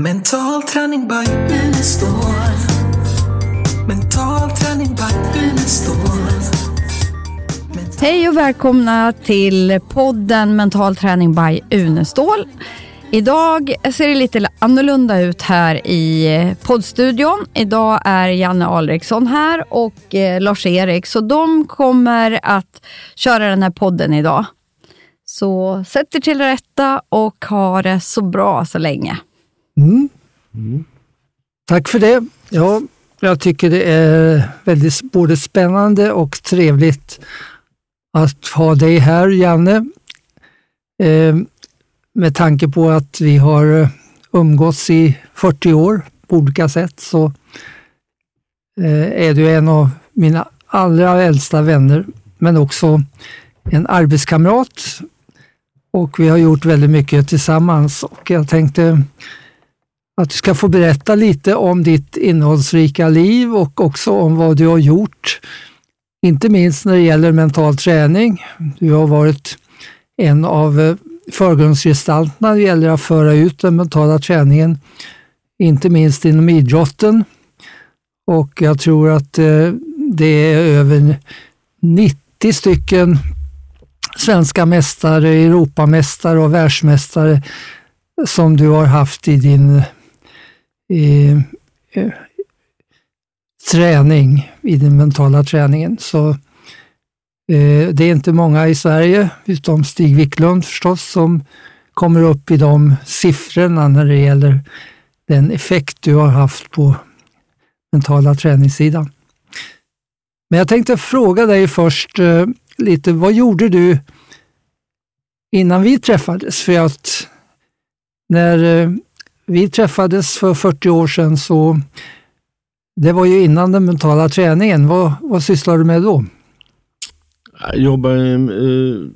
Mental träning by Unestål. Mental träning by Unestål. Hej och välkomna till podden Mental träning by Unestål. Idag ser det lite annorlunda ut här i poddstudion. Idag är Janne Alriksson här och eh, Lars-Erik, så de kommer att köra den här podden idag. Så sätt er till rätta och ha det så bra så länge. Mm. Tack för det. Ja, jag tycker det är väldigt både spännande och trevligt att ha dig här, Janne. Eh, med tanke på att vi har umgåtts i 40 år på olika sätt så eh, är du en av mina allra äldsta vänner, men också en arbetskamrat. Och vi har gjort väldigt mycket tillsammans och jag tänkte att du ska få berätta lite om ditt innehållsrika liv och också om vad du har gjort. Inte minst när det gäller mental träning. Du har varit en av eh, förgrundsgestalterna när det gäller att föra ut den mentala träningen, inte minst inom idrotten. Och jag tror att eh, det är över 90 stycken svenska mästare, Europamästare och världsmästare som du har haft i din i, eh, träning, i den mentala träningen. Så eh, det är inte många i Sverige, utom Stig Wiklund förstås, som kommer upp i de siffrorna när det gäller den effekt du har haft på mentala träningssidan. Men jag tänkte fråga dig först eh, lite, vad gjorde du innan vi träffades? För att när eh, vi träffades för 40 år sedan så det var ju innan den mentala träningen. Vad, vad sysslade du med då? Jag jobbade, eh,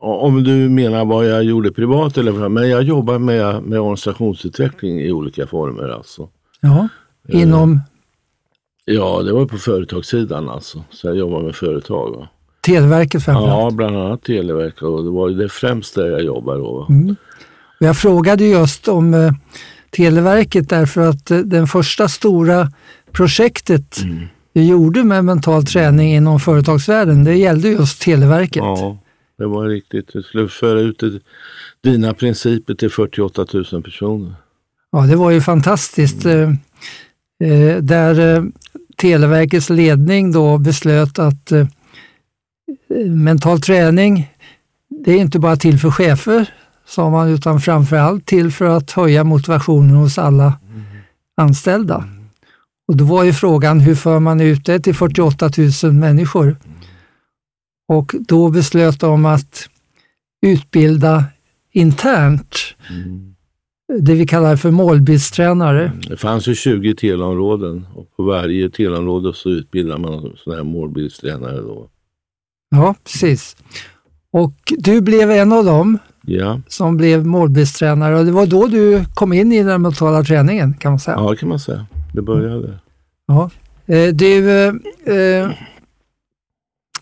om du menar vad jag gjorde privat eller men jag jobbar med, med organisationsutveckling i olika former. Alltså. Ja, inom? Eh, ja, det var på företagssidan alltså. Så jag jobbar med företag. Va? Televerket framförallt? Ja, bland annat Televerket och det var det främst där jag jobbade då. Mm. Jag frågade just om eh, Televerket därför att eh, den första stora projektet mm. du gjorde med mental träning inom företagsvärlden, det gällde just Televerket. Ja, det var riktigt. Du skulle föra ut det, dina principer till 48 000 personer. Ja, det var ju fantastiskt. Mm. Eh, där eh, Televerkets ledning då beslöt att eh, mental träning, det är inte bara till för chefer sa man, utan framförallt till för att höja motivationen hos alla mm. anställda. Mm. Och då var ju frågan, hur för man ut det till 48 000 människor? Mm. Och då beslöt de att utbilda internt, det vi kallar för målbildstränare. Det fanns ju 20 teleområden och på varje teleområde så utbildar man sådana här målbildstränare. Då. Ja, precis. Och du blev en av dem ja. som blev målbildstränare och det var då du kom in i den mentala träningen kan man säga. Ja, det kan man säga. Det började. Ja. Eh, du, eh, eh,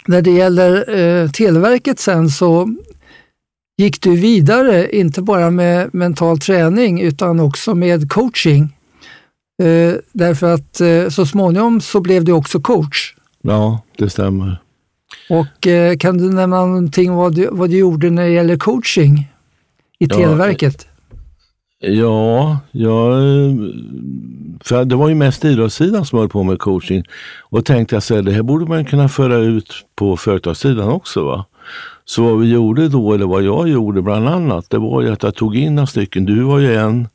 när det gäller eh, Televerket sen så gick du vidare, inte bara med mental träning utan också med coaching. Eh, därför att eh, så småningom så blev du också coach. Ja, det stämmer. Och eh, kan du nämna någonting vad du, vad du gjorde när det gäller coaching i ja, Televerket? Ja, jag, för det var ju mest idrottssidan som höll på med coaching. Och tänkte jag så det här borde man kunna föra ut på företagssidan också. Va? Så vad vi gjorde då, eller vad jag gjorde bland annat, det var ju att jag tog in några stycken. Du var ju en,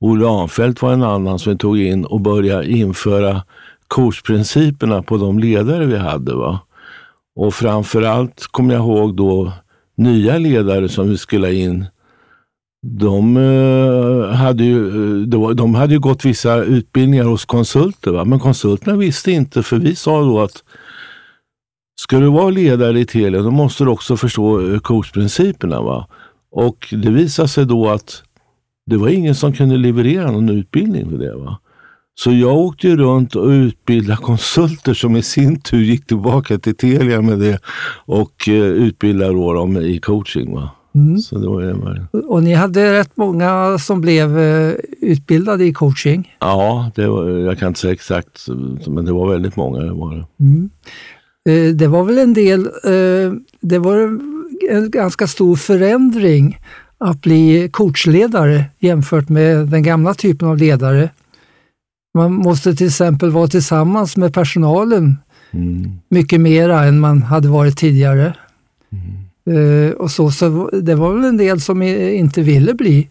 Olle Arnfelt var en annan som vi tog in och började införa coachprinciperna på de ledare vi hade. Va? Och framförallt kommer jag ihåg då nya ledare som vi skulle ha in. De, eh, hade ju, eh, de hade ju gått vissa utbildningar hos konsulter, va? men konsulterna visste inte för vi sa då att ska du vara ledare i Telia då måste du också förstå eh, coachprinciperna. Va? Och det visade sig då att det var ingen som kunde leverera någon utbildning för det. Va? Så jag åkte runt och utbildade konsulter som i sin tur gick tillbaka till Telia med det och eh, utbildade dem i coaching. Va? Mm. Så det var, det Och ni hade rätt många som blev eh, utbildade i coaching. ja, det var, jag kan inte säga exakt, men det var väldigt många. Det var det. Mm. Eh, Det var väl en del, det var en ganska stor förändring att bli coachledare jämfört med den gamla typen av ledare. Man måste till exempel vara tillsammans med personalen Mm. mycket mera än man hade varit tidigare. Eh, och så, så det var väl en del som inte ville bli.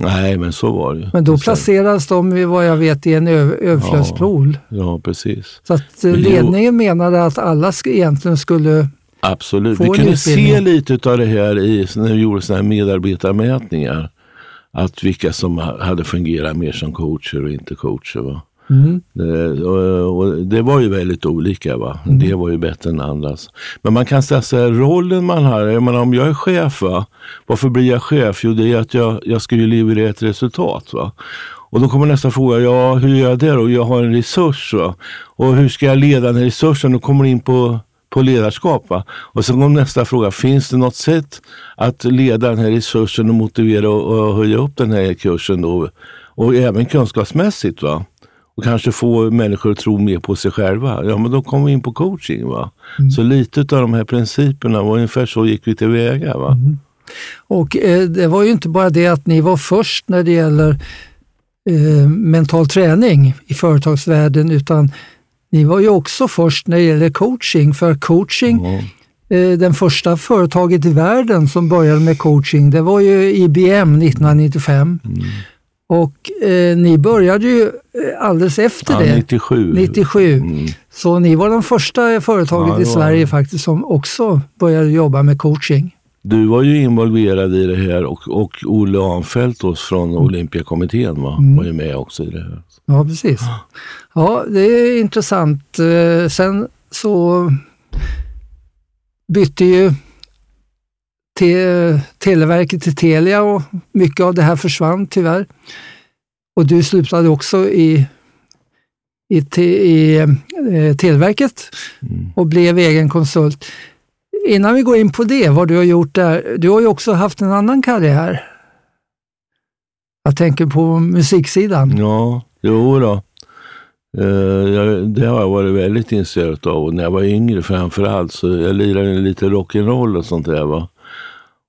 Nej, men så var det. Men då placeras de, vad jag vet, i en överflödspool. Ja, precis. Så att eh, Men ledningen menade att alla egentligen skulle Absolut. Få Vi kunde se lite av det här i, när vi gjorde såna här medarbetarmätningar. Att vilka som ha- hade fungerat mer som coacher och inte coacher. Va? Mm. Det, och, och det var ju väldigt olika. Va? Mm. Det var ju bättre än andras. Men man kan säga så här, rollen man har. Jag menar, om jag är chef, va? varför blir jag chef? Jo, det är att jag, jag ska ju leverera ett resultat. Va? Och då kommer nästa fråga, ja hur gör jag det då? Jag har en resurs. Va? Och hur ska jag leda den resursen? Då kommer in på, på ledarskap. Va? Och sen kommer nästa fråga, finns det något sätt att leda den här resursen och motivera och, och höja upp den här kursen då? Och även kunskapsmässigt. va? och kanske få människor att tro mer på sig själva. Ja, men då kommer vi in på coaching. va. Så lite av de här principerna, var ungefär så gick vi tillväga. Va? Och eh, det var ju inte bara det att ni var först när det gäller eh, mental träning i företagsvärlden, utan ni var ju också först när det gäller coaching. För coaching, eh, den första företaget i världen som började med coaching, det var ju IBM 1995. Och eh, ni började ju eh, alldeles efter Ja, det, 97. 97. Mm. Så ni var de första företaget Ja, i Sverige faktiskt som också började jobba med coaching. Du var ju involverad i det här och, och Olle Anfeldt oss från Olympiakommittén va? var ju med också i det här. Ja, precis. Ja, det är intressant. Eh, Sen så bytte ju te Televerket till Telia och mycket av det här försvann tyvärr. Och du slutade också i, i, te, i eh, Televerket och blev egen konsult. Innan vi går in på det, vad du har gjort där. Du har ju också haft en annan karriär. Jag tänker på musiksidan. Ja, jo då. Eh, det har jag varit väldigt intresserad av. Och när jag var yngre framförallt. så jag lirade lite rock'n'roll och sånt där. Va?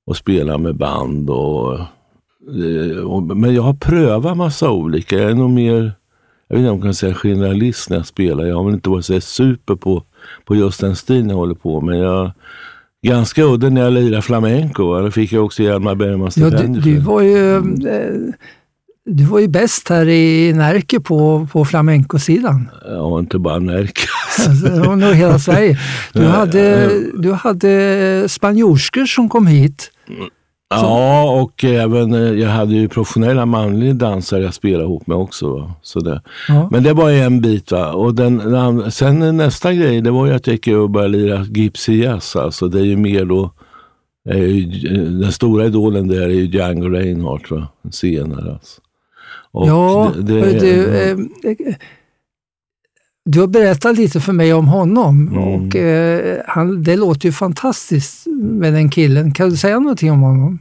Och spelade med band. Och, eh, och, men jag har prövat massa olika. Jag är nog mer, jag vet inte om jag kan säga generalist när jag spelar. Jag har väl inte varit så super på, på just den stilen jag håller på med. Jag, ganska udda när jag lirade flamenco. Då fick jag också Hjalmar Bergman Ja, du, du var ju eh, du var ju bäst här i Närke på, på flamencosidan. Ja, inte bara Närke. Alltså, det var nog hela Sverige. Du hade, du hade spanjorskor som kom hit. Ja, och även eh, jag hade ju professionella manliga dansare jag spelade ihop med också. Va? Så det. Ja. Men det var en bit. Va? Och den, den, sen nästa grej, det var ju att jag gick och började lira Gypsy Jazz. Alltså det är ju mer då, ju, eh, den stora idolen där är ju Django Reinhardt, va? senare. Alltså. Och ja, det- det- du, eh, du har berättat lite för mig om honom Mm. och eh, han, det låter ju fantastiskt med den killen. Kan du säga någonting om honom?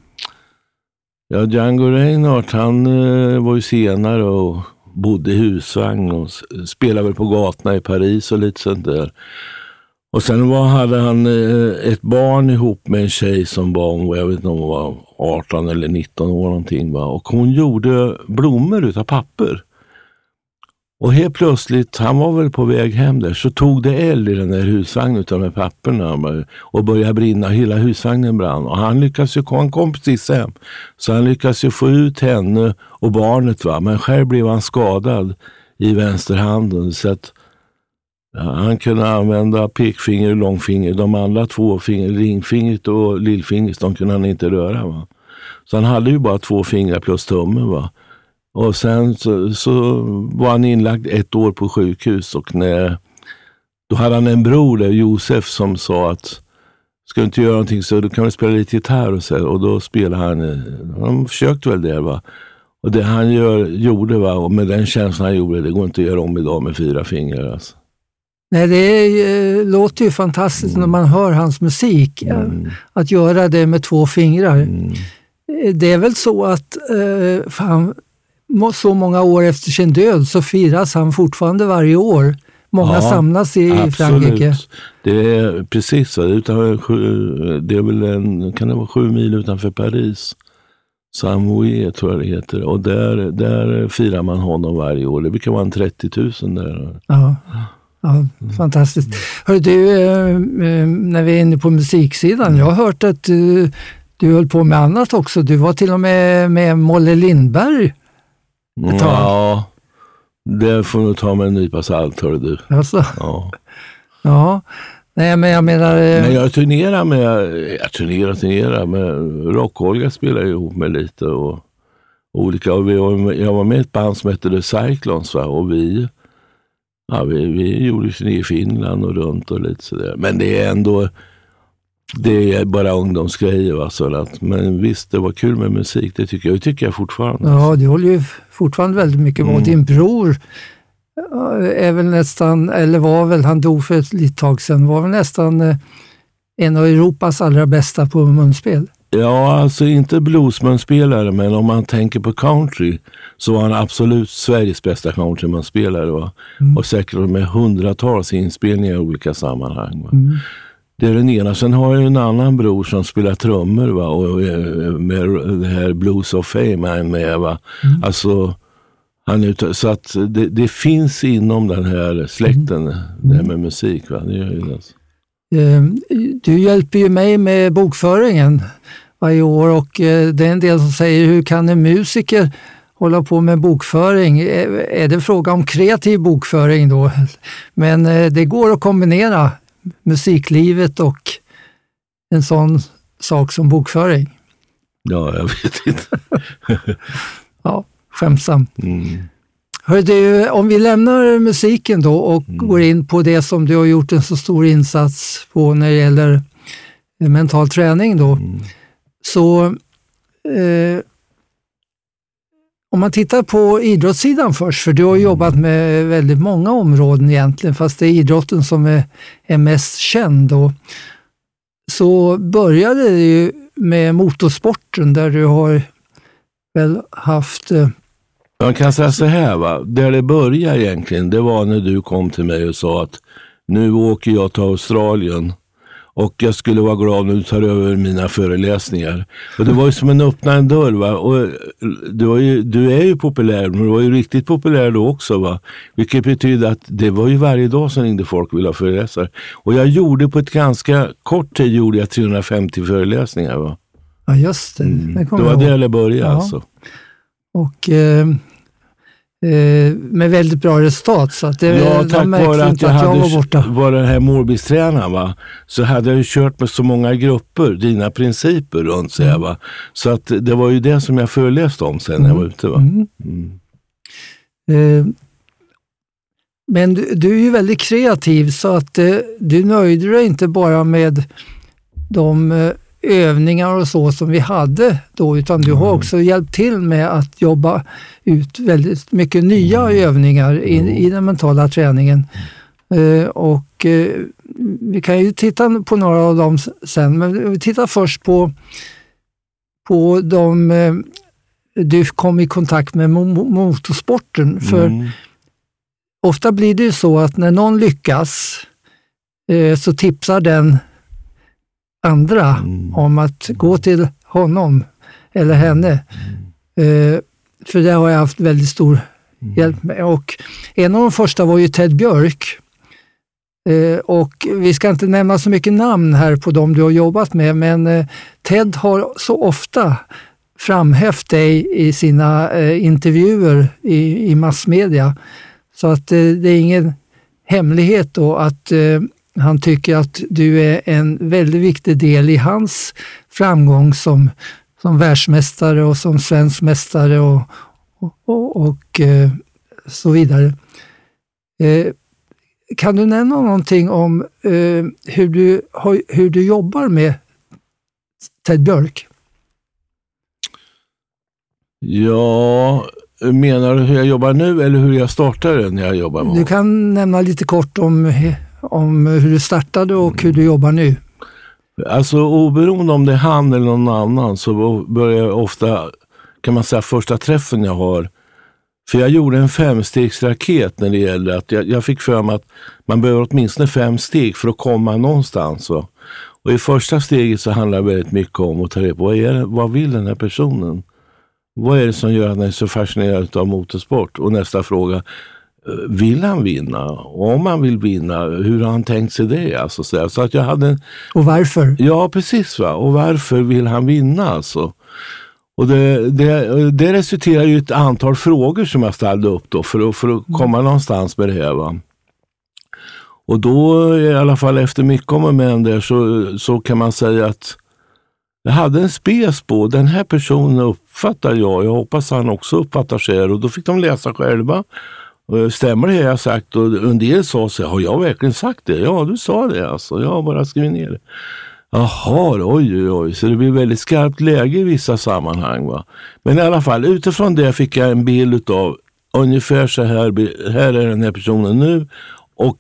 Ja, Django Reinhardt han eh, var ju senare och bodde i husvagn och spelade väl på gatorna i Paris och lite sånt där. Och sen var, hade han eh, ett barn ihop med en tjej som var, var- jag vet inte om hon var 18 eller 19 år någonting. Va? Och hon gjorde blommor utav papper. Och helt plötsligt, han var väl på väg hem där, så tog det eld i den där husvagnen utav de här papperna och började brinna. Hela husvagnen brann. Och han lyckades ju, han kom precis hem. Så han lyckades ju få ut henne och barnet. Va? Men själv blev han skadad i vänsterhanden. Så att ja, han kunde använda pekfinger och långfinger. De andra två, finger, ringfingret och lillfingret, de kunde han inte röra. Va? Så han hade ju bara två fingrar plus tummen. Va? Och sen så, så var han inlagd ett år på sjukhus och när, då hade han en bror där, Josef, som sa att ska du inte göra någonting så du kan väl spela lite gitarr och så. Och då spelade han, han försökte väl det. Va? Och det han gör, gjorde, va? och med den känslan han gjorde, det går inte att göra om idag med fyra fingrar. Alltså. Nej, det är, låter ju fantastiskt när man hör hans musik. eh, Mm. Att göra det med två fingrar. Mm. Det är väl så att eh, må- så många år efter sin död så firas han fortfarande varje år. Många Ja, samlas i Absolut. Frankrike. Det är precis så. Utan, sju- det är väl en, kan det vara sju mil utanför Paris. Saint-Mouet tror jag det heter. Och där, där firar man honom varje år. Det brukar vara en 30 000 där. Ja. Ja, fantastiskt. Hör du, eh, eh, när vi är inne på musiksidan, jag har hört att du, du höll på med annat också. Du var till och med med Molle Lindberg. Ett tag. Ja, det får du ta med en nypa salt, hör du. Alltså, Ja. ja, nej men jag menar... eh, Men jag turnerar med, jag turnerar och turnerar med Rock-Olga spelar jag ihop med lite och olika. Och vi var, jag var med i ett band som hette The Cyclones va? och vi, ja, vi, vi gjorde turné i Finland och runt och lite sådär. Men det är ändå, det är bara ungdomsgrejer. Så att, men visst, det var kul med musik. Det tycker jag, det tycker jag fortfarande. Ja, du håller ju fortfarande väldigt mycket på. Mm. Din bror eh, är väl nästan, eller var väl, han dog för ett litet tag sedan, var väl nästan eh, en av Europas allra bästa på munspel. Ja, alltså inte bluesmanspelare, men om man tänker på country så var han absolut Sveriges bästa countrymanspelare. Va? Mm. Och säkert med hundratals inspelningar i olika sammanhang. Mm. Det är den ena. Sen har jag en annan bror som spelar trummor va? och eh, med det här Blues of Fame han med. Va? Mm. Alltså, han ute, så att det, det finns inom den här släkten, Mm. det här med musik. Va? Det gör det. alltså. Eh, Du hjälper ju mig med bokföringen varje år och eh, det är en del som säger, hur kan en musiker hålla på med bokföring? Är är det fråga om kreativ bokföring då? Men eh, det går att kombinera musiklivet och en sån sak som bokföring. Ja, jag vet inte. Ja, skämtsamt. Mm. Hör du, om vi lämnar musiken då och går in på det som du har gjort en så stor insats på när det gäller eh, mental träning då. Mm. Så eh, om man tittar på idrottssidan först, för du har jobbat med väldigt många områden egentligen, fast det är idrotten som är, är mest känd. Då. Så började det ju med motorsporten där du har väl haft eh, Man kan säga så här, va? där det började egentligen, det var när du kom till mig och sa att nu åker jag till Australien och jag skulle vara glad när du tar över mina föreläsningar. Och det var ju som en öppna en dörr. Va? Och du, var ju, du är ju populär, men du var ju riktigt populär då också. Va? Vilket betyder att det var ju varje dag som ringde folk och ville ha föreläsare. Och jag gjorde på ett ganska kort tid gjorde jag 350 föreläsningar. Va? Ja, just det. Mm. Det Det kommer var jag där det började Ja. alltså. Och eh, eh, med väldigt bra resultat. Så att det, Ja, tack vare att jag att jag hade var borta. var den här målbilstränaren va, så hade jag ju kört med så många grupper, dina principer runt sig. Va? Så att det var ju det som jag föreläste om sen när jag var ute. Va? Mm. Mm. Eh, men du, du är ju väldigt kreativ så att eh, du nöjde dig inte bara med de eh, övningar och så som vi hade då, utan du har också hjälpt till med att jobba ut väldigt mycket nya övningar i, i den mentala träningen. Eh, och eh, vi kan ju titta på några av dem sen, men vi tittar först på, på de eh, du kom i kontakt med mo- mo- motorsporten. För Mm. ofta blir det ju så att när någon lyckas så tipsar den andra Mm. om att gå till honom eller henne. Eh, för det har jag haft väldigt stor hjälp med. Och en av de första var ju Ted Björk. Eh, och vi ska inte nämna så mycket namn här på dem du har jobbat med, men eh, Ted har så ofta framhävt dig i sina eh, intervjuer i, i massmedia. Så att eh, det är ingen hemlighet då att eh, han tycker att du är en väldigt viktig del i hans framgång som, som världsmästare och som svensk mästare och, och, och, och eh, så vidare. Eh, kan du nämna någonting om eh, hur, du, hur du jobbar med Ted Björk? Ja, Menar du hur jag jobbar nu eller hur jag startade när jag jobbar med Du kan nämna lite kort om, om hur du startade och hur du jobbar nu. Alltså oberoende om det är han eller någon annan så börjar jag ofta, kan man säga, första träffen jag har. För jag gjorde en femstegsraket när det gäller att jag, jag fick för mig att man behöver åtminstone fem steg för att komma någonstans. Och, Och i första steget så handlar det väldigt mycket om att ta reda på vad, är vad vill den här personen? Vad är det som gör att han är så fascinerad av motorsport? Och nästa fråga, vill han vinna? Och om han vill vinna, hur har han tänkt sig det? Alltså, så, så att jag hade en... Och varför? Ja, precis. Va? Och varför vill han vinna? Alltså? Och det, det, det resulterar i ett antal frågor som jag ställde upp då för att, för att komma mm. någonstans med det här. Va? Och då, i alla fall efter mycket om och men där, så, så kan man säga att jag hade en spes på, den här personen uppfattar jag, jag hoppas han också uppfattar sig och då fick de läsa själva. Eh, stämmer det jag sagt? Och en del sa så har jag verkligen sagt det? Ja, du sa det alltså. Jag har bara skrivit ner det. Jaha, oj, oj, oj. Så det blir väldigt skarpt läge i vissa sammanhang. Va? Men i alla fall, utifrån det fick jag en bild av ungefär så här, här är den här personen nu och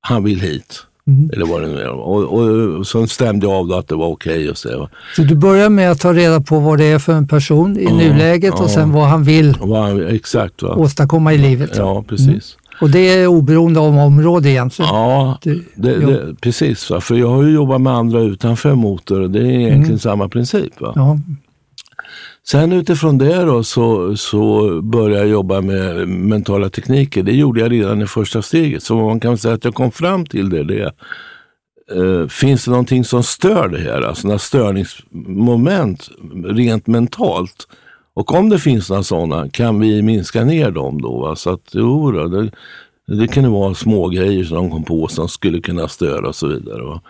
han vill hit. Mm. Eller vad det nu är. Och, och, och så stämde jag av då att det var okej. Okay så. så du börjar med att ta reda på vad det är för en person i ja, nuläget ja. och sen vad han vill han, exakt, va? åstadkomma i livet. Ja, precis. Mm. Och det är oberoende av område egentligen? Ja, det, det, precis. Va? För jag har ju jobbat med andra utanför motor och det är egentligen mm. samma princip. Va? Ja. Sen utifrån det då så, så började jag jobba med mentala tekniker. Det gjorde jag redan i första steget. Så man kan säga att jag kom fram till det. det eh, finns det någonting som stör det här? Alltså några störningsmoment rent mentalt? Och om det finns några sådana, kan vi minska ner dem då? Va? Så att jo, då, det, det kunde vara små grejer som de kom på som skulle kunna störa och så vidare. Va?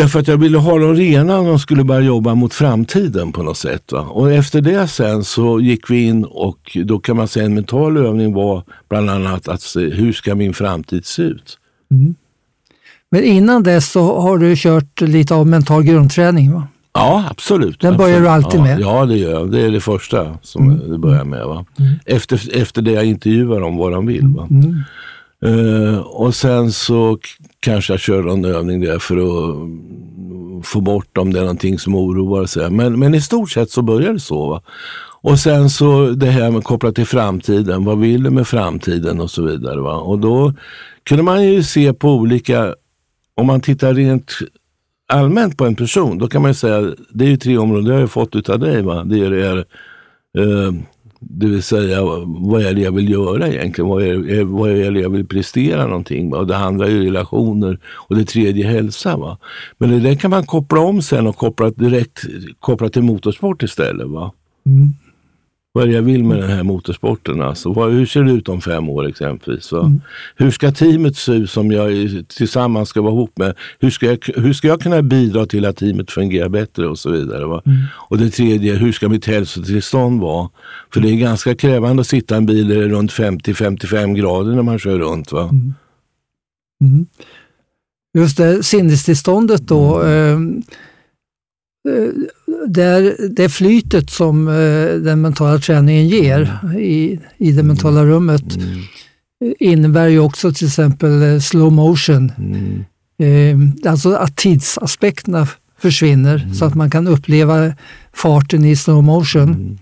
Därför att jag ville ha dem rena när de skulle börja jobba mot framtiden på något sätt. Va? Och efter det sen så gick vi in och då kan man säga en mental övning var bland annat att se hur ska min framtid se ut? Mm. Men innan dess så har du kört lite av mental grundträning va? Ja, absolut. Den börjar absolut. du alltid med? Ja, det gör jag. Det är det första som mm. det börjar med. Va? Mm. Efter, efter det jag intervjuar dem vad de vill. Va? Uh, och sen så kanske jag kör en övning där för att mm, få bort om det är någonting som oroar sig. Men, men i stort sett så börjar det så. Va? Och sen så det här med kopplat till framtiden. Vad vill du med framtiden och så vidare. Va? Och då kunde man ju se på olika, om man tittar rent allmänt på en person, då kan man säga, det är ju tre områden, det har jag fått utav dig. Va? Det är, det här, eh, det vill säga, vad är det jag vill göra egentligen? Vad är, vad är det jag vill prestera någonting? Och det handlar ju relationer och det tredje hälsa. Va? Men det där kan man koppla om sen och koppla direkt koppla till motorsport istället. Va? Mm vad är det jag vill med den här motorsporten. Alltså, vad, hur ser det ut om fem år exempelvis? Mm. Hur ska teamet se ut som jag tillsammans ska vara ihop med? Hur ska, jag, hur ska jag kunna bidra till att teamet fungerar bättre och så vidare? Mm. Och det tredje, hur ska mitt hälsotillstånd vara? För det är ganska krävande att sitta i en bil runt 50-55 grader när man kör runt. Va? Mm. mm. Just det, sinnestillståndet då. Eh, det, det flytet som eh, den mentala träningen ger i, i det mentala rummet mm. innebär ju också till exempel eh, slow motion. Mm. Eh, alltså att tidsaspekterna försvinner mm. så att man kan uppleva farten i slow motion. Mm.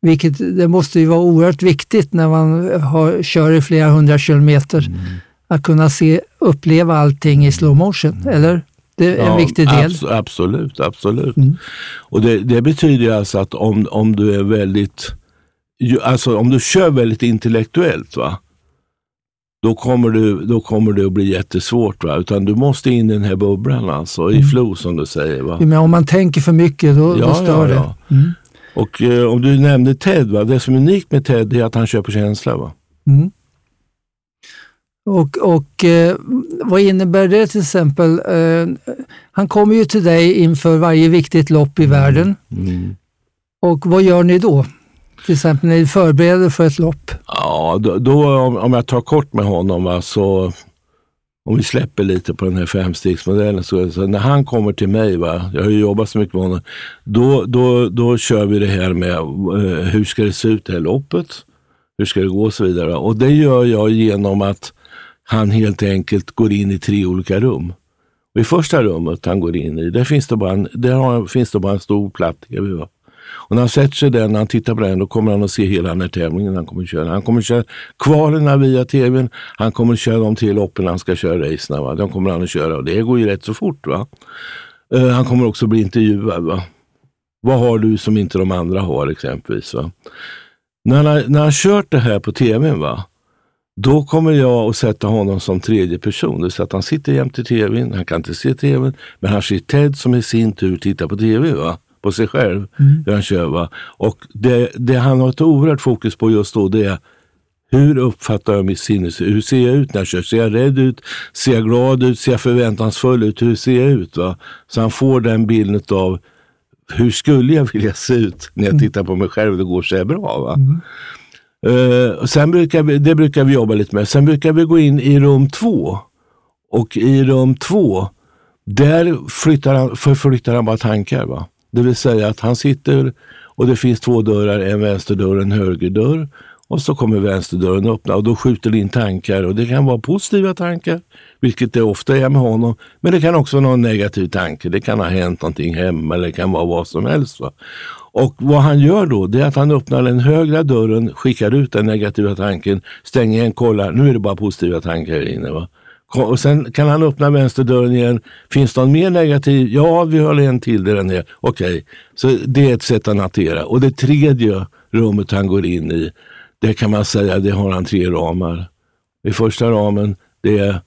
Vilket det måste ju vara oerhört viktigt när man har, kör i flera hundra kilometer. Mm. Att kunna se, uppleva allting i slow motion, mm. eller? Det är ja, en viktig del. Abs absolut, absolut. Mm. Och det, det, betyder alltså att om, om du är väldigt, alltså om du kör väldigt intellektuellt, va? Då kommer, du, då kommer det att bli jättesvårt. Va? Utan du måste in i den här bubblan, alltså, mm. i flow som du säger. Va? Men om man tänker för mycket, då, ja, då stör ja, det. Mm. Och eh, om du nämnde Ted, va? det som är unikt med Ted är att han kör på känsla. Va? Mm. Och, och eh, vad innebär det till exempel? Eh, han kommer ju till dig inför varje viktigt lopp i mm. världen. Mm. Och vad gör ni då? Till exempel när ni förbereder för ett lopp? Ja, då, då om, jag tar kort med honom va, så om vi släpper lite på den här femstegsmodellen, så, så när han kommer till mig, va, jag har ju jobbat så mycket med honom, då, då, då kör vi det här med eh, hur ska det se ut det här loppet? Hur ska det gå och så vidare. Och det gör jag genom att han helt enkelt går in i tre olika rum. Och I första rummet han går in i, där finns det bara en, där har, finns det bara en stor platt TV. Och när han sätter sig där, när han tittar på den, då kommer han att se hela den här tävlingen han kommer att köra. Han kommer att köra kvalerna via tvn, han kommer att köra de tre loppen han ska köra racen. Va? De kommer han att köra och det går ju rätt så fort. Va? Uh, han kommer också att bli intervjuad. Va? Vad har du som inte de andra har exempelvis? Va? När, han har, när han kört det här på tvn, va? Då kommer jag att sätta honom som tredje person. Det säga att han sitter jämte tvn, han kan inte se tvn, men han ser Ted som i sin tur tittar på tv. Va? på sig själv, mm. hur han kör. Va? Och det, det han har ett oerhört fokus på just då, det är hur uppfattar jag mitt sinne? Hur ser jag ut när jag kör? Ser jag rädd ut? Ser jag glad ut? Ser jag förväntansfull ut? Hur ser jag ut? Va? Så han får den bilden av hur skulle jag vilja se ut när jag mm. tittar på mig själv och det går så här bra. Va? Mm. Uh, sen brukar vi, det brukar vi jobba lite med. Sen brukar vi gå in i rum två. Och i rum två, där flyttar han, förflyttar han bara tankar. Va? Det vill säga att han sitter och det finns två dörrar, en vänsterdörr och en högerdörr. Och så kommer vänsterdörren öppna och då skjuter det in tankar och det kan vara positiva tankar, vilket det ofta är med honom. Men det kan också vara någon negativ tanke. Det kan ha hänt någonting hemma eller det kan vara vad som helst. Va? Och vad han gör då, det är att han öppnar den högra dörren, skickar ut den negativa tanken, stänger igen, kollar, nu är det bara positiva tankar här inne. Va? Och sen kan han öppna vänsterdörren igen. Finns det någon mer negativ? Ja, vi har en till där den är. Okej, okay. så det är ett sätt att hantera. Och det tredje rummet han går in i, det kan man säga, det har han tre ramar. I första ramen, det är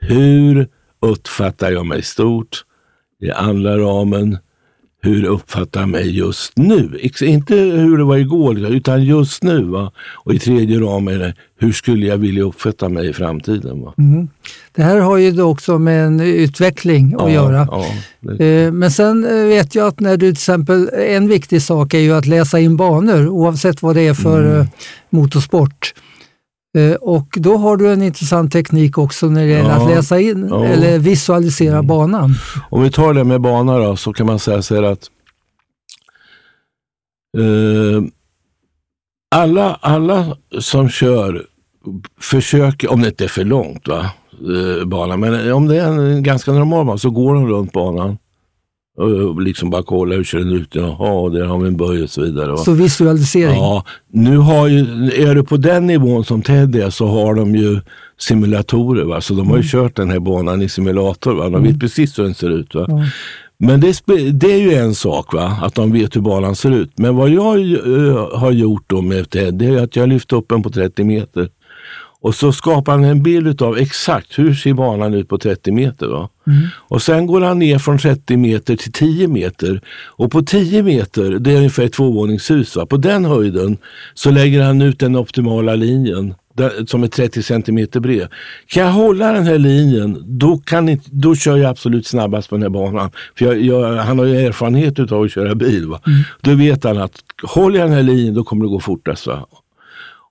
hur uppfattar jag mig stort? I andra ramen, hur uppfattar jag mig just nu? Inte hur det var igår, utan just nu. Va? Och i tredje ramen är det, hur skulle jag vilja uppfatta mig i framtiden? Va? Mm. Det här har ju också med en utveckling att ja, göra. Ja, det... Eh, men sen eh, vet jag att när du till exempel, en viktig sak är ju att läsa in banor oavsett vad det är för mm. Eh, motorsport. Och då har du en intressant teknik också när det gäller ja, att läsa in ja. eller visualisera mm. banan. Om vi tar det med bana då, så kan man säga så här att eh, alla, alla som kör försöker, om det inte är för långt, va, eh, banan, men om det är en ganska normal bana så går de runt banan och liksom bara kolla hur ser den ut? Jaha, där har vi en böj och så vidare. Va? Så visualisering? Ja, nu har ju, är du på den nivån som Ted är så har de ju simulatorer. Va? Så de har ju mm. kört den här banan i simulator. Va? De vet mm. precis hur den ser ut. Va? Mm. Men det, det, är ju en sak, va? att de vet hur banan ser ut. Men vad jag uh, har gjort då med Ted, det är att jag lyft upp den på 30 meter. Och så skapar han en bild av exakt hur ser banan ut på 30 meter. Va? Mm. Och sen går han ner från 30 meter till 10 meter. Och på 10 meter, det är ungefär ett tvåvåningshus, va? på den höjden så lägger han ut den optimala linjen som är 30 centimeter bred. Kan jag hålla den här linjen, då, kan inte, då kör jag absolut snabbast på den här banan. För jag, jag, han har ju erfarenhet av att köra bil. Va? Mm. Då vet han att håller jag den här linjen, då kommer det gå fortast. Va?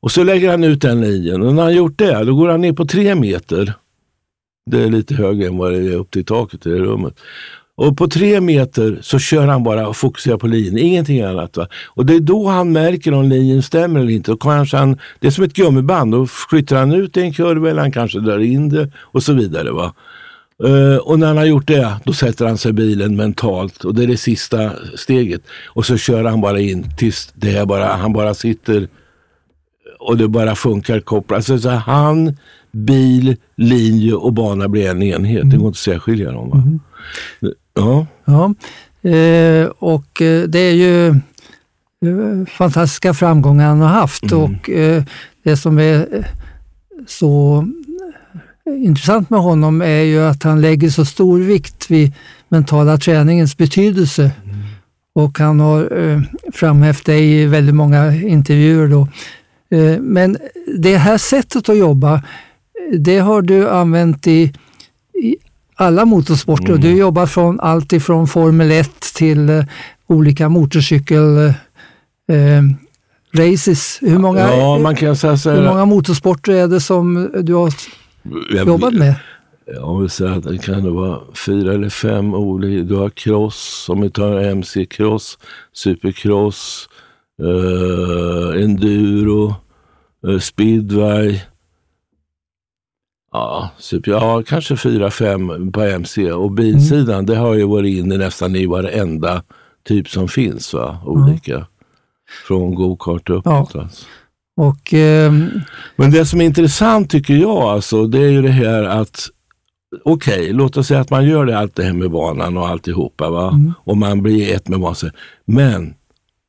Och så lägger han ut den linjen och när han gjort det, då går han ner på tre meter. Det är lite högre än vad det är upp till taket i det rummet. Och på tre meter så kör han bara och fokuserar på linjen, ingenting annat. Va? Och det är då han märker om linjen stämmer eller inte. Och kanske han, det är som ett gummiband, då flyttar han ut i en kurva eller han kanske drar in det och så vidare. Va? Uh, och när han har gjort det, då sätter han sig i bilen mentalt och det är det sista steget. Och så kör han bara in tills det är bara, han bara sitter och det bara funkar kopplat. Alltså, så han, bil, linje och bana blir en enhet. Mm. Det går inte att särskilja dem. Va? Mm. Ja. ja. Eh, och eh, det är ju eh, fantastiska framgångar han har haft mm. och eh, det som är eh, så intressant med honom är ju att han lägger så stor vikt vid mentala träningens betydelse. Mm. Och han har eh, framhävt det i väldigt många intervjuer. Då. Eh, men det här sättet att jobba, det har du använt i, i alla motorsporter. Mm. Du jobbar från allt ifrån Formel 1 till uh, olika motorcykel uh, races. Hur många, ja, man kan säga så hur många motorsporter är det som du har jobbat med? Om vi säger att det kan vara fyra eller fem olika. Du har cross, om vi tar MC-cross, supercross, eh, enduro, eh, speedway. Ja, super, ja, kanske fyra, fem på MC. Och bilsidan, mm. det har ju varit inne nästan i varenda typ som finns. Va? Olika. Mm. Från go-kart uppåt. Ja. Alltså. Och, eh... Men det som är intressant tycker jag, alltså, det är ju det här att okej, okay, låt oss säga att man gör det, allt det här med banan och alltihopa. Va? Mm. Och man blir ett med banan. Men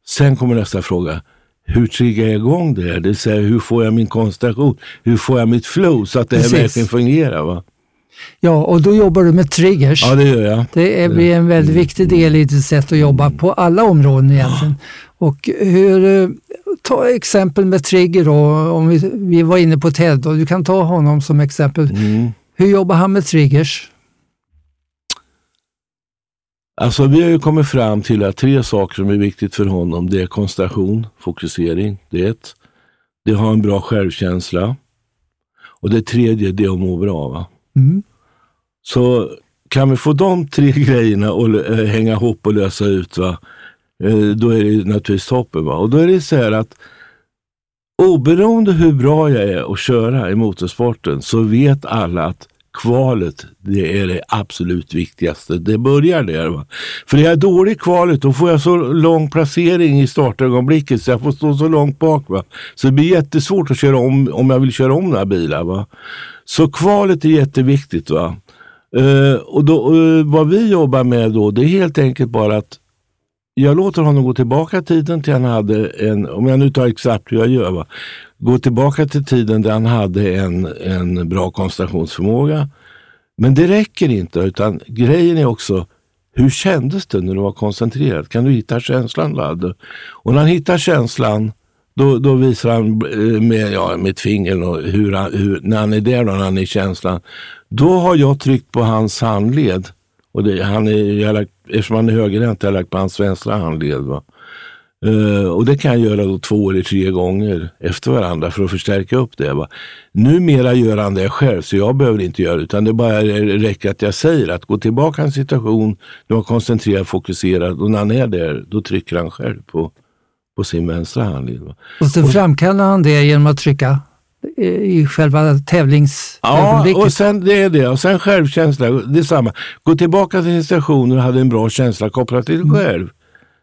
sen kommer nästa fråga. Hur triggar jag igång det? Det vill säga, hur får jag min koncentration? Hur får jag mitt flow så att det här verkligen fungerar? Va? Ja, och då jobbar du med triggers. Ja, det gör jag. Det blir en väldigt mm. viktig del i ditt sätt att jobba på alla områden egentligen. Och hur, eh, ta exempel med trigger då, om vi, vi var inne på Ted och du kan ta honom som exempel. Mm. Hur jobbar han med triggers? Alltså vi har ju kommit fram till att tre saker som är viktigt för honom. Det är koncentration, fokusering, det är ett. Det har en bra självkänsla. Och det tredje, det är att må bra. Va? Mm. Så kan vi få de tre grejerna att äh, hänga ihop och lösa ut, va? Äh, då är det naturligtvis toppen. Va? Och då är det så här att oberoende hur bra jag är att köra i motorsporten så vet alla att kvalet, det är det absolut viktigaste. Det börjar där. Va? För är jag dålig i kvalet, då får jag så lång placering i startögonblicket så jag får stå så långt bak. Va? Så det blir jättesvårt att köra om, om jag vill köra om några bilar. Va? Så kvalet är jätteviktigt. Va? Uh, och då, uh, vad vi jobbar med då, det är helt enkelt bara att jag låter honom gå tillbaka tiden till han hade en, om jag nu tar exakt hur jag gör, va? gå tillbaka till tiden där han hade en, en bra koncentrationsförmåga. Men det räcker inte, utan grejen är också hur kändes det när du var koncentrerad? Kan du hitta känslan? Ladde? Och när han hittar känslan, då, då visar han eh, med, ja, med ett finger hur han, hur, när han är där och när han är i känslan. Då har jag tryckt på hans handled. Och det, han är, jävla eftersom han är högerhänt har jag lagt på hans vänstra handled. Va? Uh, och det kan jag göra då två eller tre gånger efter varandra för att förstärka upp det. Va? Numera gör han det själv, så jag behöver inte göra det. Utan det bara räcker att jag säger att gå tillbaka till en situation, du har koncentrerad, fokuserad och när han är där, då trycker han själv på, på sin vänstra handled. Va? Och så framkallar han det genom att trycka i själva tävlingsögonblicket. Ja, och sen, det är det. Och sen självkänsla, det är samma. Gå tillbaka till situationen och hade en bra känsla kopplat till dig mm. själv.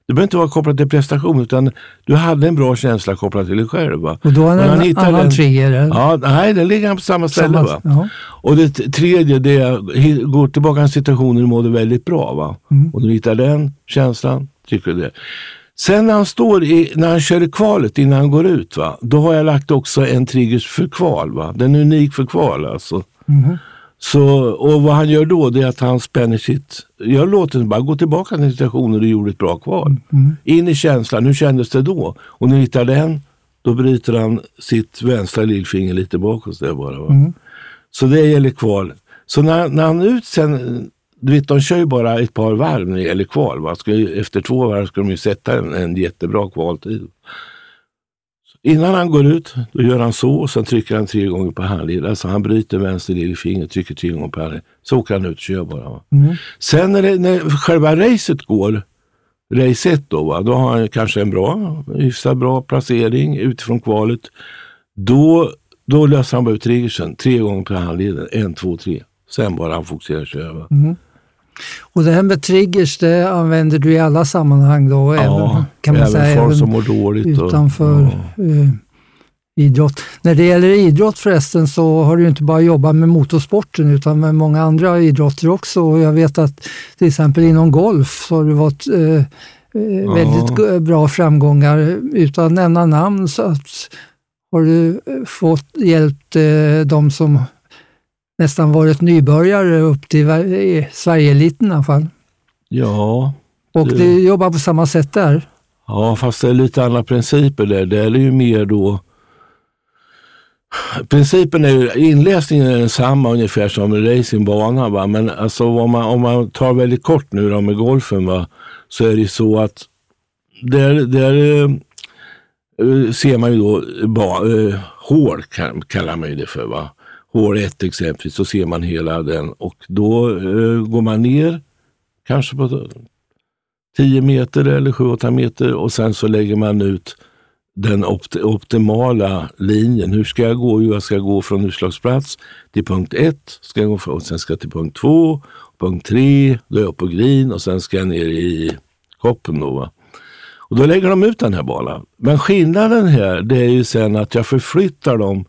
Det behöver inte vara kopplat till prestation utan du hade en bra känsla kopplat till dig själv. Va? Och då har han en annan den, trigger? Ja, nej, den ligger på samma ställe. Samma, va? Och det tredje, det är gå tillbaka till en situation där du mådde väldigt bra. Va? Mm. Och du hittar den känslan, tycker du det. Sen när han står i, när han kör i kvalet innan han går ut, va? då har jag lagt också en trigger för kval. Va? Den är unik för kval alltså. Mm. Så, och vad han gör då det är att han spänner sitt... Jag låter bara gå tillbaka till situationen du gjorde ett bra kval. Mm. In i känslan, hur kändes det då? Och när du hittar den, då bryter han sitt vänstra lillfinger lite bakåt där bara. Va? Mm. Så det gäller kval. Så när, när han ut sen, du vet de kör ju bara ett par varv när det gäller kval. Va? Ska, efter två varv ska de ju sätta en, en jättebra kvaltid. Innan han går ut, då gör han så och sen trycker han tre gånger på handleden. Alltså han bryter vänster lillfinger, trycker tre gånger på handleden. Så åker han ut och kör bara. Mm. Sen när, det, när själva racet går, race 1 då, va, då har han kanske en bra, hyfsat bra placering utifrån kvalet. Då, då löser han bara ut triggersen tre gånger på handleden. En, två, tre. Sen bara han fokuserar köra. Mm. Och det här med triggers, det använder du i alla sammanhang då? Ja, även, kan man även säga, folk som mår dåligt. Utanför och, ja. eh, idrott. När det gäller idrott förresten så har du inte bara jobbat med motorsporten utan med många andra idrotter också. Och jag vet att till exempel inom golf så har du varit eh, eh ja. väldigt bra framgångar. Utan att nämna namn så att, har du fått hjälpt eh, de som nästan varit nybörjare upp till Sverigeeliten i alla fall. Ja. Och det... du jobbar på samma sätt där? Ja, fast det är lite andra principer där. Det är ju mer då Principen är ju, inläsningen är densamma ungefär som en racingbana. Va? Men alltså, om, man, om man tar väldigt kort nu då med golfen va? så är det så att där, där uh, ser man ju då ba, uh, hål kallar man ju det för. Va? Hål 1 exempelvis, så ser man hela den och då eh, går man ner kanske på 10 meter eller 7-8 meter och sen så lägger man ut den opt optimala linjen. Hur ska jag gå? Jo, jag ska gå från utslagsplats till punkt 1, ska jag gå från, och sen ska jag till punkt 2, punkt 3, då är jag på green och sen ska jag ner i koppen. Då, va? Och då lägger de ut den här banan. Men skillnaden här det är ju sen att jag förflyttar dem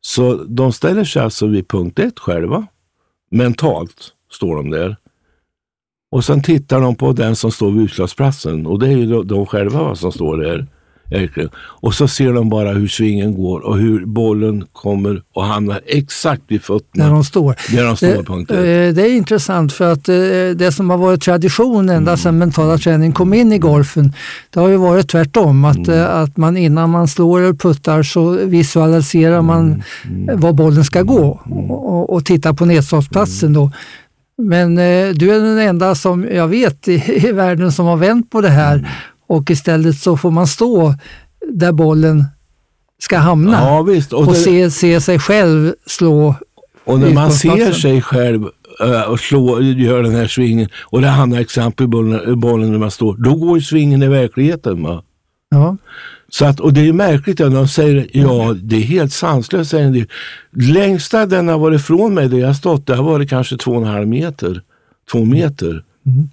så de ställer sig alltså vid punkt ett själva. Mentalt står de där. Och sen tittar de på den som står vid utslagsplatsen och det är ju de själva som står där. Och så ser de bara hur svingen går och hur bollen kommer och hamnar exakt vid fötterna. Där de står. Där de står det, eh, det är intressant för att eh, det som har varit tradition ända sedan mm. mentala träning kom in i golfen, det har ju varit tvärtom. Att, mm. Eh, att man innan man slår eller puttar så visualiserar man mm. mm. var bollen ska gå mm. och, och tittar på nedslagsplatsen då. Men eh, du är den enda som jag vet i, i världen som har vänt på det här och istället så får man stå där bollen ska hamna ja, och, och det... se, se sig själv slå. Och när man ser sig själv uh, och slå, gör den här svingen och det hamnar exempel i bollen, bollen när man står, då går ju svingen i verkligheten. Va? Ja. Så att, och det är märkligt att de säger, ja det är helt sanslöst säger en del. Längsta den har varit ifrån mig där jag stått, det har varit kanske två och en halv meter. Två meter. Mm.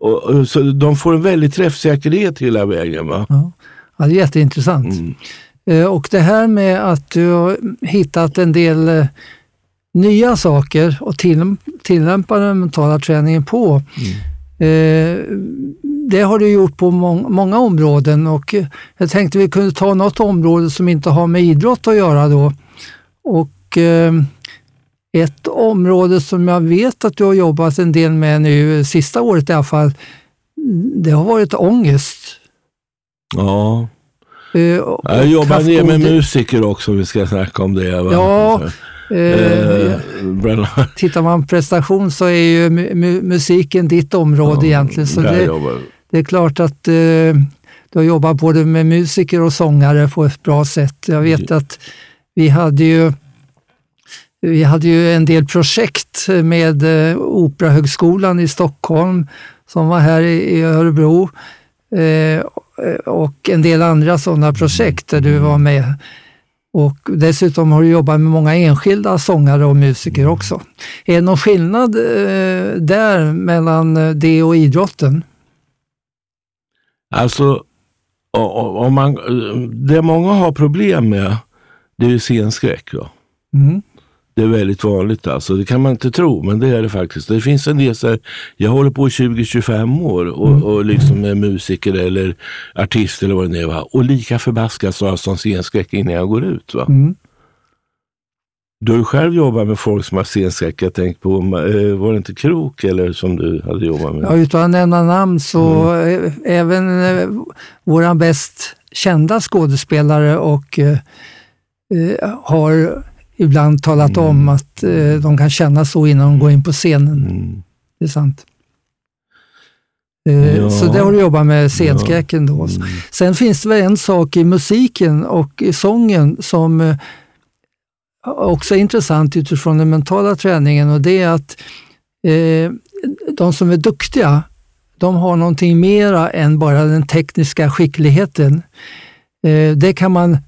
Och, och, så de får en väldig träffsäkerhet hela vägen. Va? Ja, ja det är jätteintressant. Mm. Eh, och det här med att du har hittat en del eh, nya saker och till, tillämpar den mentala träningen på. Mm. Eh, det har du gjort på må många områden och jag tänkte vi kunde ta något område som inte har med idrott att göra då. Och ett område som jag vet att du har jobbat en del med nu, sista året i alla fall, det har varit ångest. Ja. Uh, jag jobbar ner med musiker också, vi ska snacka om det. Va? Ja, uh, tittar man prestation så är ju mu musiken ditt område ja, egentligen. Så det, det, är klart att uh, du har jobbat både med musiker och sångare på ett bra sätt. Jag vet att vi hade ju vi hade ju en del projekt med eh, Operahögskolan i Stockholm som var här i Örebro eh, och en del andra sådana projekt där du var med. Och dessutom har du jobbat med många enskilda sångare och musiker också. Är det någon skillnad eh, där mellan det och idrotten? Alltså, om man, det många har problem med, det är scenskräck. Mm. Det är väldigt vanligt alltså. Det kan man inte tro, men det är det faktiskt. Det finns en del så här, jag håller på 20-25 år och, mm. och liksom är musiker eller artist eller vad det är. Va? Och lika förbaskat så har jag som scenskräck innan jag går ut. Va? Mm. Du har ju själv jobbat med folk som har scenskräck. Jag tänkte på, eh, var det inte Krok eller som du hade jobbat med? Ja, utan att nämna namn så mm. även eh, våran bäst kända skådespelare och eh, har ibland talat mm. om att eh, de kan känna så innan de går in på scenen. Mm. Det är sant. Eh, ja. Så det har du jobbat med scenskräcken då. Mm. Sen finns det väl en sak i musiken och i sången som eh, också är intressant utifrån den mentala träningen och det är att eh, de som är duktiga, de har någonting mera än bara den tekniska skickligheten. Eh, det kan man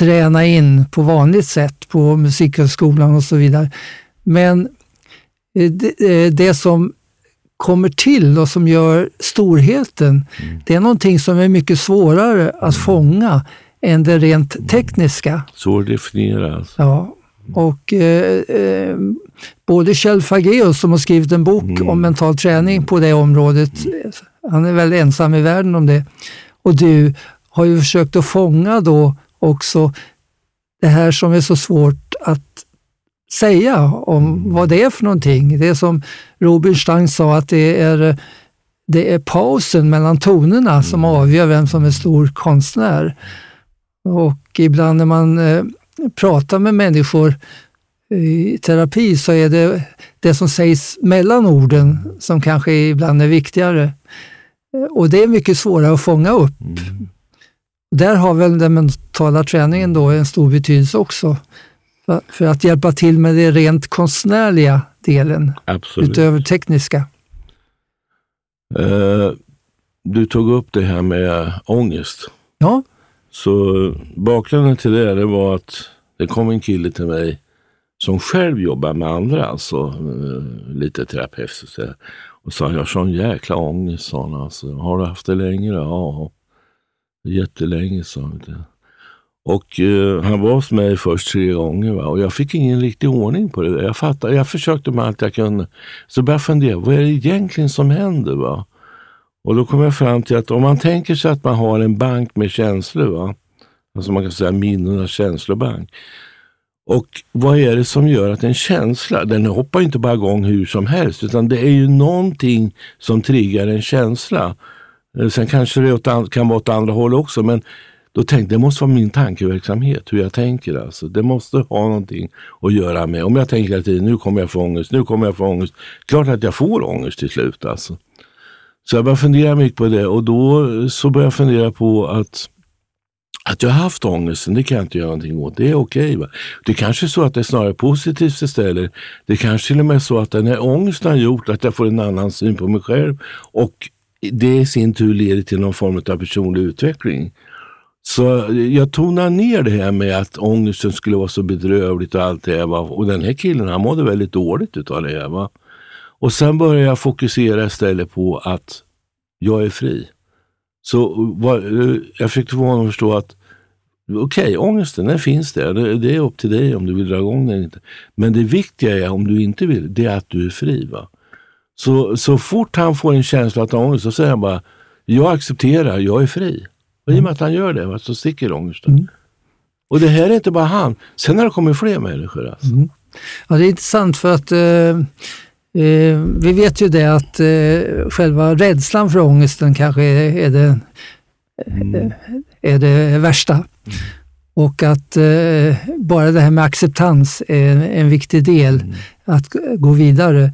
träna in på vanligt sätt på Musikhögskolan och så vidare. Men eh, det, eh, det som kommer till och som gör storheten, mm. det är någonting som är mycket svårare att fånga än det rent tekniska. Svår att definiera. Alltså. Ja, och eh, eh, både Kjell Fageus som har skrivit en bok mm. om mental träning på det området, han är väl ensam i världen om det, och du har ju försökt att fånga då också det här som är så svårt att säga om mm. vad det är för någonting. Det är som Rubinstein sa att det är, det är pausen mellan tonerna som mm. avgör vem som är stor konstnär. Och ibland när man eh, pratar med människor i terapi så är det det som sägs mellan orden som kanske ibland är viktigare. Och det är mycket svårare att fånga upp. Mm. Där har väl den mentala träningen då en stor betydelse också. Va- För att hjälpa till med det rent konstnärliga delen, Absolut. utöver tekniska. Eh, du tog upp det här med ångest. Ja, Så bakgrunden till det, det var att det kom en kille till mig som själv jobbar med andra, alltså eh, lite terapeut. Och, sa, jag har sån jäkla ångest, sa han. Alltså, har du haft det länge? då?" Ja, jättelänge, sa han. Och eh, han var hos mig först tre gånger va? och jag fick ingen riktig ordning på det. Jag, fattade, jag försökte med allt jag kunde. Så började jag fundera, vad är det egentligen som händer? Va? Och då kom jag fram till att om man tänker sig att man har en bank med känslor, va? alltså man kan säga minnenas känslobank. Och vad är det som gör att en känsla, den hoppar inte bara igång hur som helst, utan det är ju någonting som triggar en känsla. Eh, sen kanske det kan vara åt andra håll också, men då tänkte det måste vara min tankeverksamhet, hur jag tänker. Alltså. Det måste ha någonting att göra med, om jag tänker att nu kommer jag få ångest, nu kommer jag få ångest. Klart att jag får ångest till slut. Alltså. Så jag började fundera mycket på det och då eh, så började jag fundera på att att jag har haft ångesten, det kan jag inte göra någonting åt. Det är okej. Okay, det kanske är så att det är snarare positivt istället. Det kanske till och med är så att den här ångesten har gjort att jag får en annan syn på mig själv och det i sin tur leder till någon form av personlig utveckling. Så jag tonar ner det här med att ångesten skulle vara så bedrövligt och allt det här. Va? Och den här killen han mådde väldigt dåligt utav det här. Va? Och sen började jag fokusera istället på att jag är fri. Så vad, jag försökte få honom att förstå att okej, ångesten den finns där. Det, det är upp till dig om du vill dra igång den eller inte. Men det viktiga är, om du inte vill, det är att du är fri. Va? Så, så fort han får en känsla att ha ångest så säger han bara, jag accepterar, jag är fri. Och i och med att han gör det så sticker ångesten. Mm. Och det här är inte bara han. Sen har det kommit fler människor. Alltså. Ja, det är intressant för att eh, eh, vi vet ju det att eh, själva rädslan för ångesten kanske är, är, det, Mm. är det värsta. Och att eh, bara det här med acceptans är en, viktig del att g- gå vidare.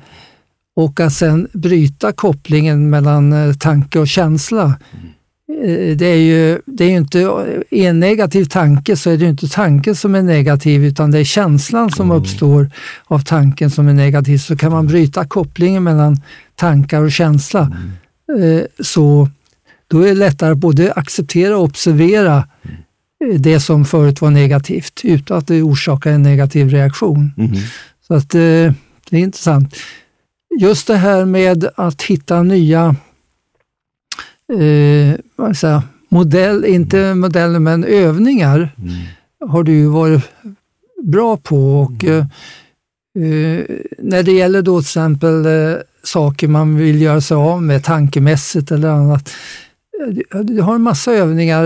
Och att sen bryta kopplingen mellan eh, tanke och känsla. Eh, Det är ju det är inte, i en negativ tanke så är det ju inte tanken som är negativ utan det är känslan som uppstår av tanken som är negativ. Så kan man bryta kopplingen mellan tankar och känsla eh, så då är det lättare att både acceptera och observera eh, det som förut var negativt utan att det orsakar en negativ reaktion. Så att det är intressant. Just det här med att hitta nya eh, vad säga, modell, inte modeller men övningar har du varit bra på. Och, eh, eh, när det gäller då till exempel eh, saker man vill göra sig av med tankemässigt eller annat. eh, Du har en massa övningar.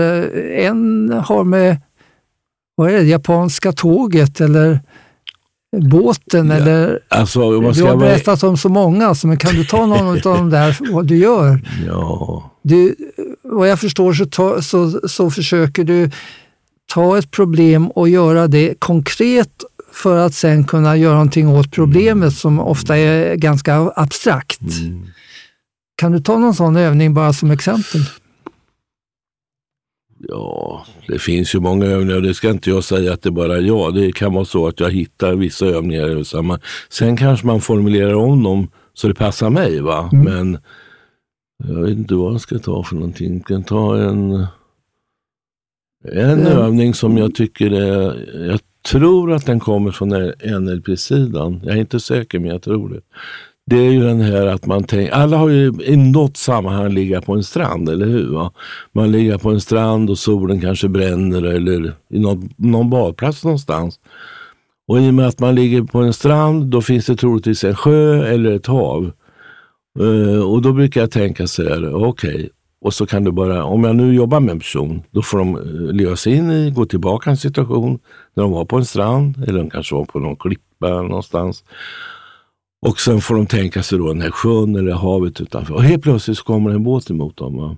En har med vad är det, japanska tåget eller båten Ja, eller Alltså, du har vara... berättat om så många, så men kan du ta någon av dem där, vad du gör? Ja, Du, vad jag förstår så, ta, så, så försöker du ta ett problem och göra det konkret för att sen kunna göra någonting åt problemet som ofta är ganska abstrakt. Kan du ta någon sån övning bara som exempel? Ja, det finns ju många övningar det ska inte jag säga att det är bara är jag. Det kan vara så att jag hittar vissa övningar samma. Sen kanske man formulerar om dem så det passar mig. va. Men jag vet inte vad jag ska ta för någonting. Jag kan ta en, en Mm. övning som jag tycker är... Jag tror att den kommer från NLP-sidan. Jag är inte säker, men jag tror det. Det är ju den här att man tänker, alla har ju i något sammanhang ligga på en strand, eller hur? Va? Man ligger på en strand och solen kanske bränner eller i någon, någon badplats någonstans. Och i och med att man ligger på en strand, då finns det troligtvis en sjö eller ett hav. Uh, och då brukar jag tänka så här, okej, och så kan du bara, om jag nu jobbar med en person, då får de eh, leva sig in i, gå tillbaka en situation när de var på en strand eller de kanske var på någon klippa någonstans. Och sen får de tänka sig då den här sjön eller havet utanför. Och helt plötsligt så kommer en båt emot dem. Va?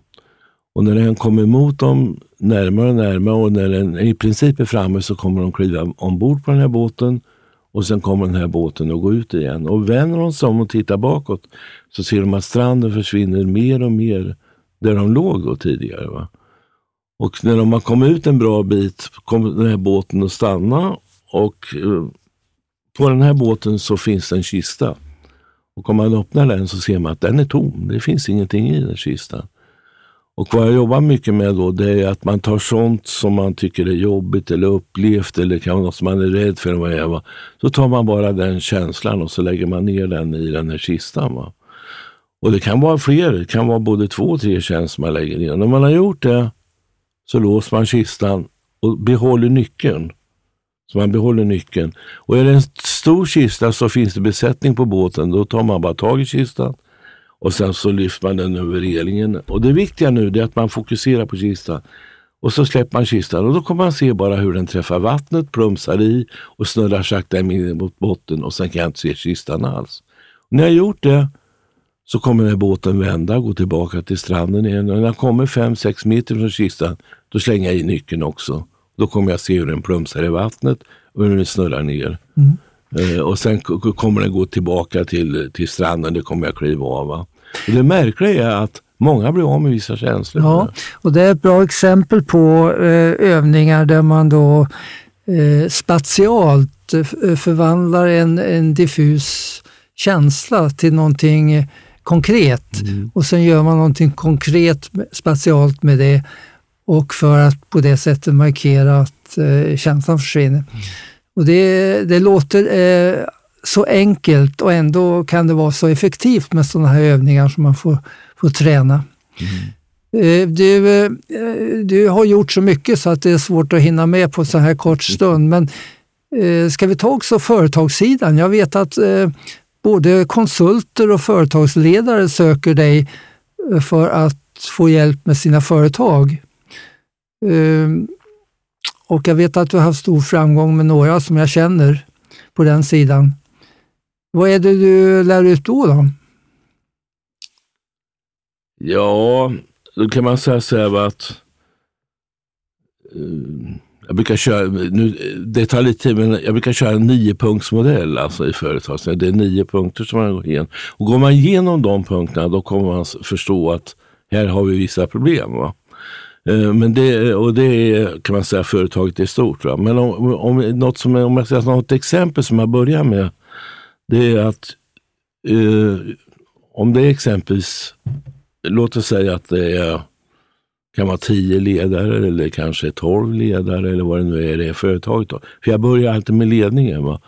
Och när den kommer emot dem närmare och närmare och när den i princip är framme så kommer de kliva ombord på den här båten och sen kommer den här båten att gå ut igen. Och vänder de sig om och tittar bakåt så ser de att stranden försvinner mer och mer där de låg då tidigare. Va? Och när de har kommit ut en bra bit kommer den här båten att stanna och eh, på den här båten så finns det en kista. Och om man öppnar den så ser man att den är tom. Det finns ingenting i den kistan. Och vad jag jobbar mycket med då, det är att man tar sånt som man tycker är jobbigt eller upplevt eller kan något som man är rädd för. Vad är, va? Så tar man bara den känslan och så lägger man ner den i den här kistan. Va? Och det kan vara fler, det kan vara både två och tre känslor man lägger ner. När man har gjort det så låser man kistan och behåller nyckeln. Så man behåller nyckeln. Och är det en stor kista så finns det besättning på båten. Då tar man bara tag i kistan och sen så lyfter man den över relingen. Och det viktiga nu är att man fokuserar på kistan. Och så släpper man kistan och då kommer man se bara hur den träffar vattnet, plumsar i och snurrar sakta mot botten och sen kan jag inte se kistan alls. Och när jag gjort det så kommer den här båten vända, och gå tillbaka till stranden igen. Och när jag kommer 5-6 meter från kistan, då slänger jag i nyckeln också. Då kommer jag se hur den plumsar i vattnet och hur den snurrar ner. Mm. Eh, och sen kommer den gå tillbaka till, till stranden, det kommer jag kliva av. Va? Och det märkliga är att många blir av med vissa känslor. Ja, och det är ett bra exempel på eh, övningar där man då eh, spatialt eh, förvandlar en, en diffus känsla till någonting konkret mm. och sen gör man någonting konkret spatialt med det och för att på det sättet markera att eh, känslan försvinner. Mm. Och det, det låter eh, så enkelt och ändå kan det vara så effektivt med sådana här övningar som man får, får träna. Mm. Eh, du, eh, du har gjort så mycket så att det är svårt att hinna med på så här kort stund. Men eh, ska vi ta också företagssidan? Jag vet att både konsulter och företagsledare söker dig för att få hjälp med sina företag. Ehm, och jag vet att du har haft stor framgång med några som jag känner på den sidan. Vad är det du lär ut då? då? Ja, då kan man säga så här att ehm, jag brukar köra, nu, det tar lite tid, men jag brukar köra en niopunktsmodell alltså i företaget. Det är nio punkter som man går igenom. Och går man igenom de punkterna då kommer man förstå att här har vi vissa problem. Va? Eh, men det, och det är, kan man säga, företaget i stort. Va? Men om, om, något som, om jag säger något exempel som jag börjar med det är att eh, om det är exempelvis, låt oss säga att det är, kan vara tio ledare eller kanske tolv ledare eller vad det nu är i det företaget. Då. För jag börjar alltid med ledningen. Va?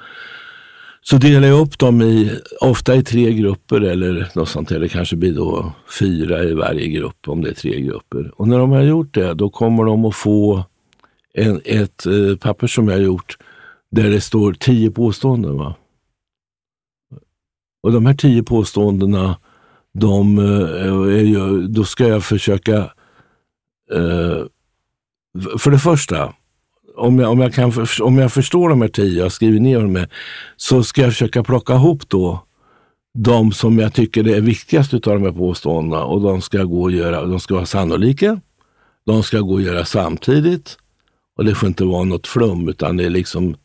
Så delar jag upp dem i, ofta i tre grupper eller något sånt. Eller kanske blir då fyra i varje grupp om det är tre grupper. Och när de har gjort det, då kommer de att få en, ett eh, papper som jag har gjort där det står tio påståenden. Va? Och de här tio påståendena, de, eh, är ju, då ska jag försöka... Eh, för det första, om jag, om, jag kan, om jag förstår de här tio, jag skriver ner dem, så ska jag försöka plocka ihop då de som jag tycker är viktigast av de här påståendena. Och de ska gå och göra, de ska vara sannolika, de ska gå att göra samtidigt. Och det får inte vara något flum utan det är liksom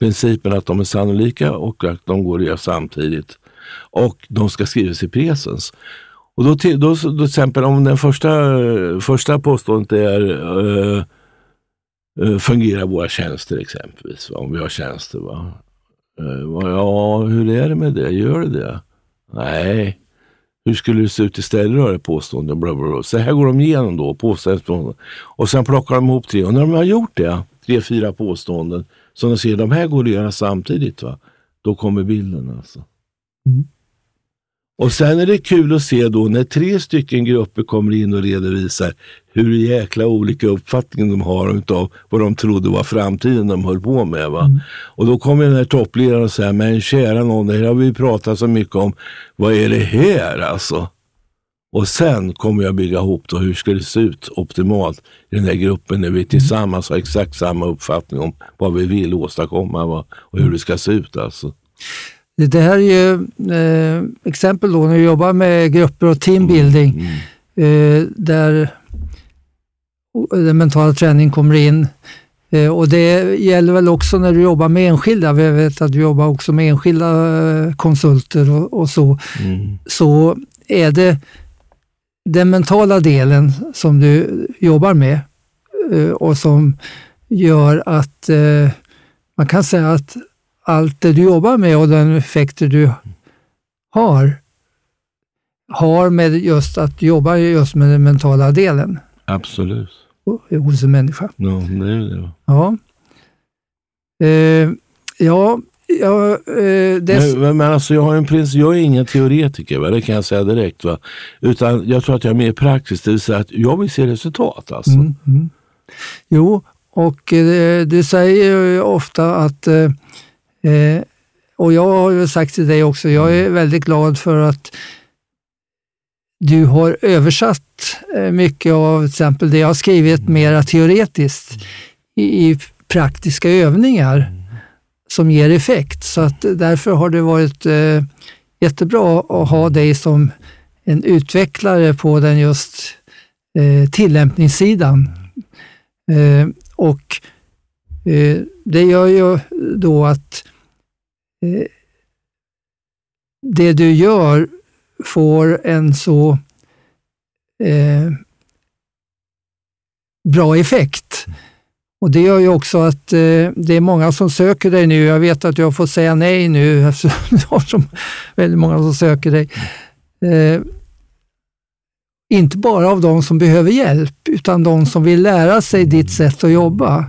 principen att de är sannolika och att de går att göra samtidigt. Och de ska skrivas i presens. Och då, till, då, då till exempel om den första, första påståendet är uh, Eh, fungerar våra tjänster exempelvis, va? om vi har tjänster. Va? Eh, ja, hur är det med det? Gör det det? Nej. Hur skulle det se ut istället då? Det. Bla, bla, bla. Så här går de igenom då, påståenden. Och sen plockar de ihop tre. Och när de har gjort det, tre, fyra påståenden, så de ser de här går att göra samtidigt, va? då kommer bilden. alltså. Mm. Och sen är det kul att se då när tre stycken grupper kommer in och redovisar hur jäkla olika uppfattningar de har av vad de trodde var framtiden de höll på med. Va? Mm. Och då kommer den här toppledaren och säger, men kära någon, det här har vi pratat så mycket om. Vad är det här alltså? Och sen kommer jag bygga ihop då, hur ska det se ut optimalt i den här gruppen när vi mm. tillsammans har exakt samma uppfattning om vad vi vill åstadkomma va? och hur det ska se ut. Alltså. Det här är ju eh, exempel då när vi jobbar med grupper och teambuilding mm. mm. eh, där den mentala träningen kommer in. Eh, och det gäller väl också när du jobbar med enskilda. Vi vet att du jobbar också med enskilda eh, konsulter och, och så. Mm. Så är det den mentala delen som du jobbar med eh, och som gör att eh, man kan säga att allt det du jobbar med och den effekter du har, har med just att jobba just med den mentala delen Absolut. hos en människa. Ja, det är det. Ja. Eh, ja, ja eh, dess, Men, men alltså jag har en prins, jag är ingen teoretiker, va? det kan jag säga direkt. Va? Utan jag tror att jag är mer praktisk, det vill säga att jag vill se resultat. Alltså. Mm, mm. Jo, och eh, du säger ju ofta att, eh, och jag har ju sagt till dig också, jag är väldigt glad för att du har översatt eh, mycket av till exempel det jag har skrivit mera teoretiskt i, i praktiska övningar som ger effekt. Så att därför har det varit eh, jättebra att ha dig som en utvecklare på den just eh, tillämpningssidan. Eh, och eh, det gör ju då att det du gör får en så eh, bra effekt. Och Det gör ju också att eh, det är många som söker dig nu. Jag vet att jag får säga nej nu eftersom du har så väldigt många som söker dig. Eh, inte bara av de som behöver hjälp, utan de som vill lära sig ditt sätt att jobba.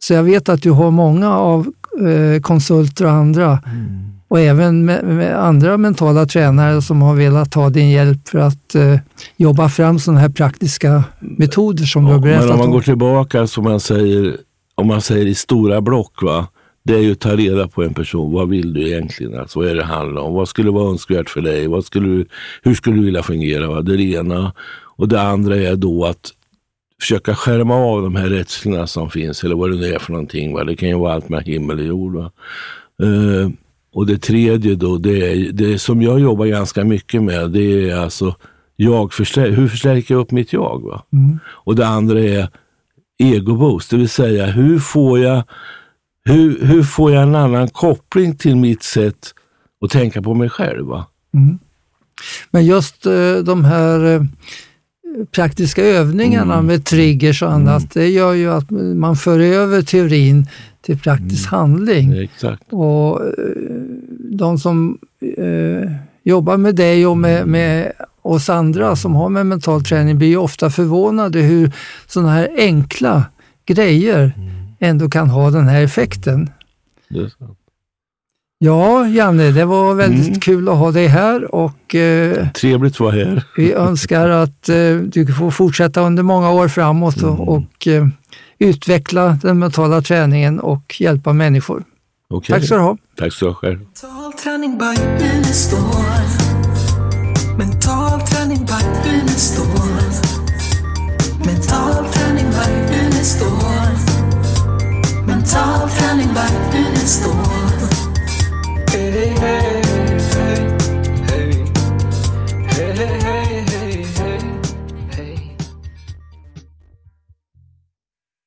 Så jag vet att du har många av eh, konsulter och andra och även med, med andra mentala tränare som har velat ha din hjälp för att eh, jobba fram sådana här praktiska metoder som du har Ja, berättat men om man om. går tillbaka, som man säger, om man säger i stora block, va? det är ju att ta reda på en person. Vad vill du egentligen? Alltså, vad är det handlar om? Vad skulle vara önskvärt för dig? Vad skulle du, hur skulle du vilja fungera? Va? Det är det ena. Och det andra är då att försöka skärma av de här rädslorna som finns, eller vad det nu är för någonting. Va? Det kan ju vara allt med himmel och jord. Eh, och det tredje då, det, är, det som jag jobbar ganska mycket med, det är alltså jag förstär, hur förstärker jag upp mitt jag? Va? Mm. Och det andra är egoboost, det vill säga hur får jag hur, hur får jag en annan koppling till mitt sätt att tänka på mig själv? Va? Mm. Men just eh, de här eh, praktiska övningarna Mm. med triggers och annat, det gör ju att man för över teorin till praktisk Mm. handling. Exakt. Och eh, de som eh, jobbar med dig och med, med oss andra som har med mental träning blir ju ofta förvånade hur sådana här enkla grejer ändå kan ha den här effekten. Det är så. Ja, Janne, det var väldigt Mm. kul att ha dig här och eh, Trevligt att vara här. vi önskar att eh, du får fortsätta under många år framåt och, Mm. och eh, utveckla den mentala träningen och hjälpa människor. Okej. Tack ska du ha. Tack ska du ha själv. Mental träning by Unestål. Mental träning by Unestål. Mental träning by Unestål. Mental träning by Unestål. Amen.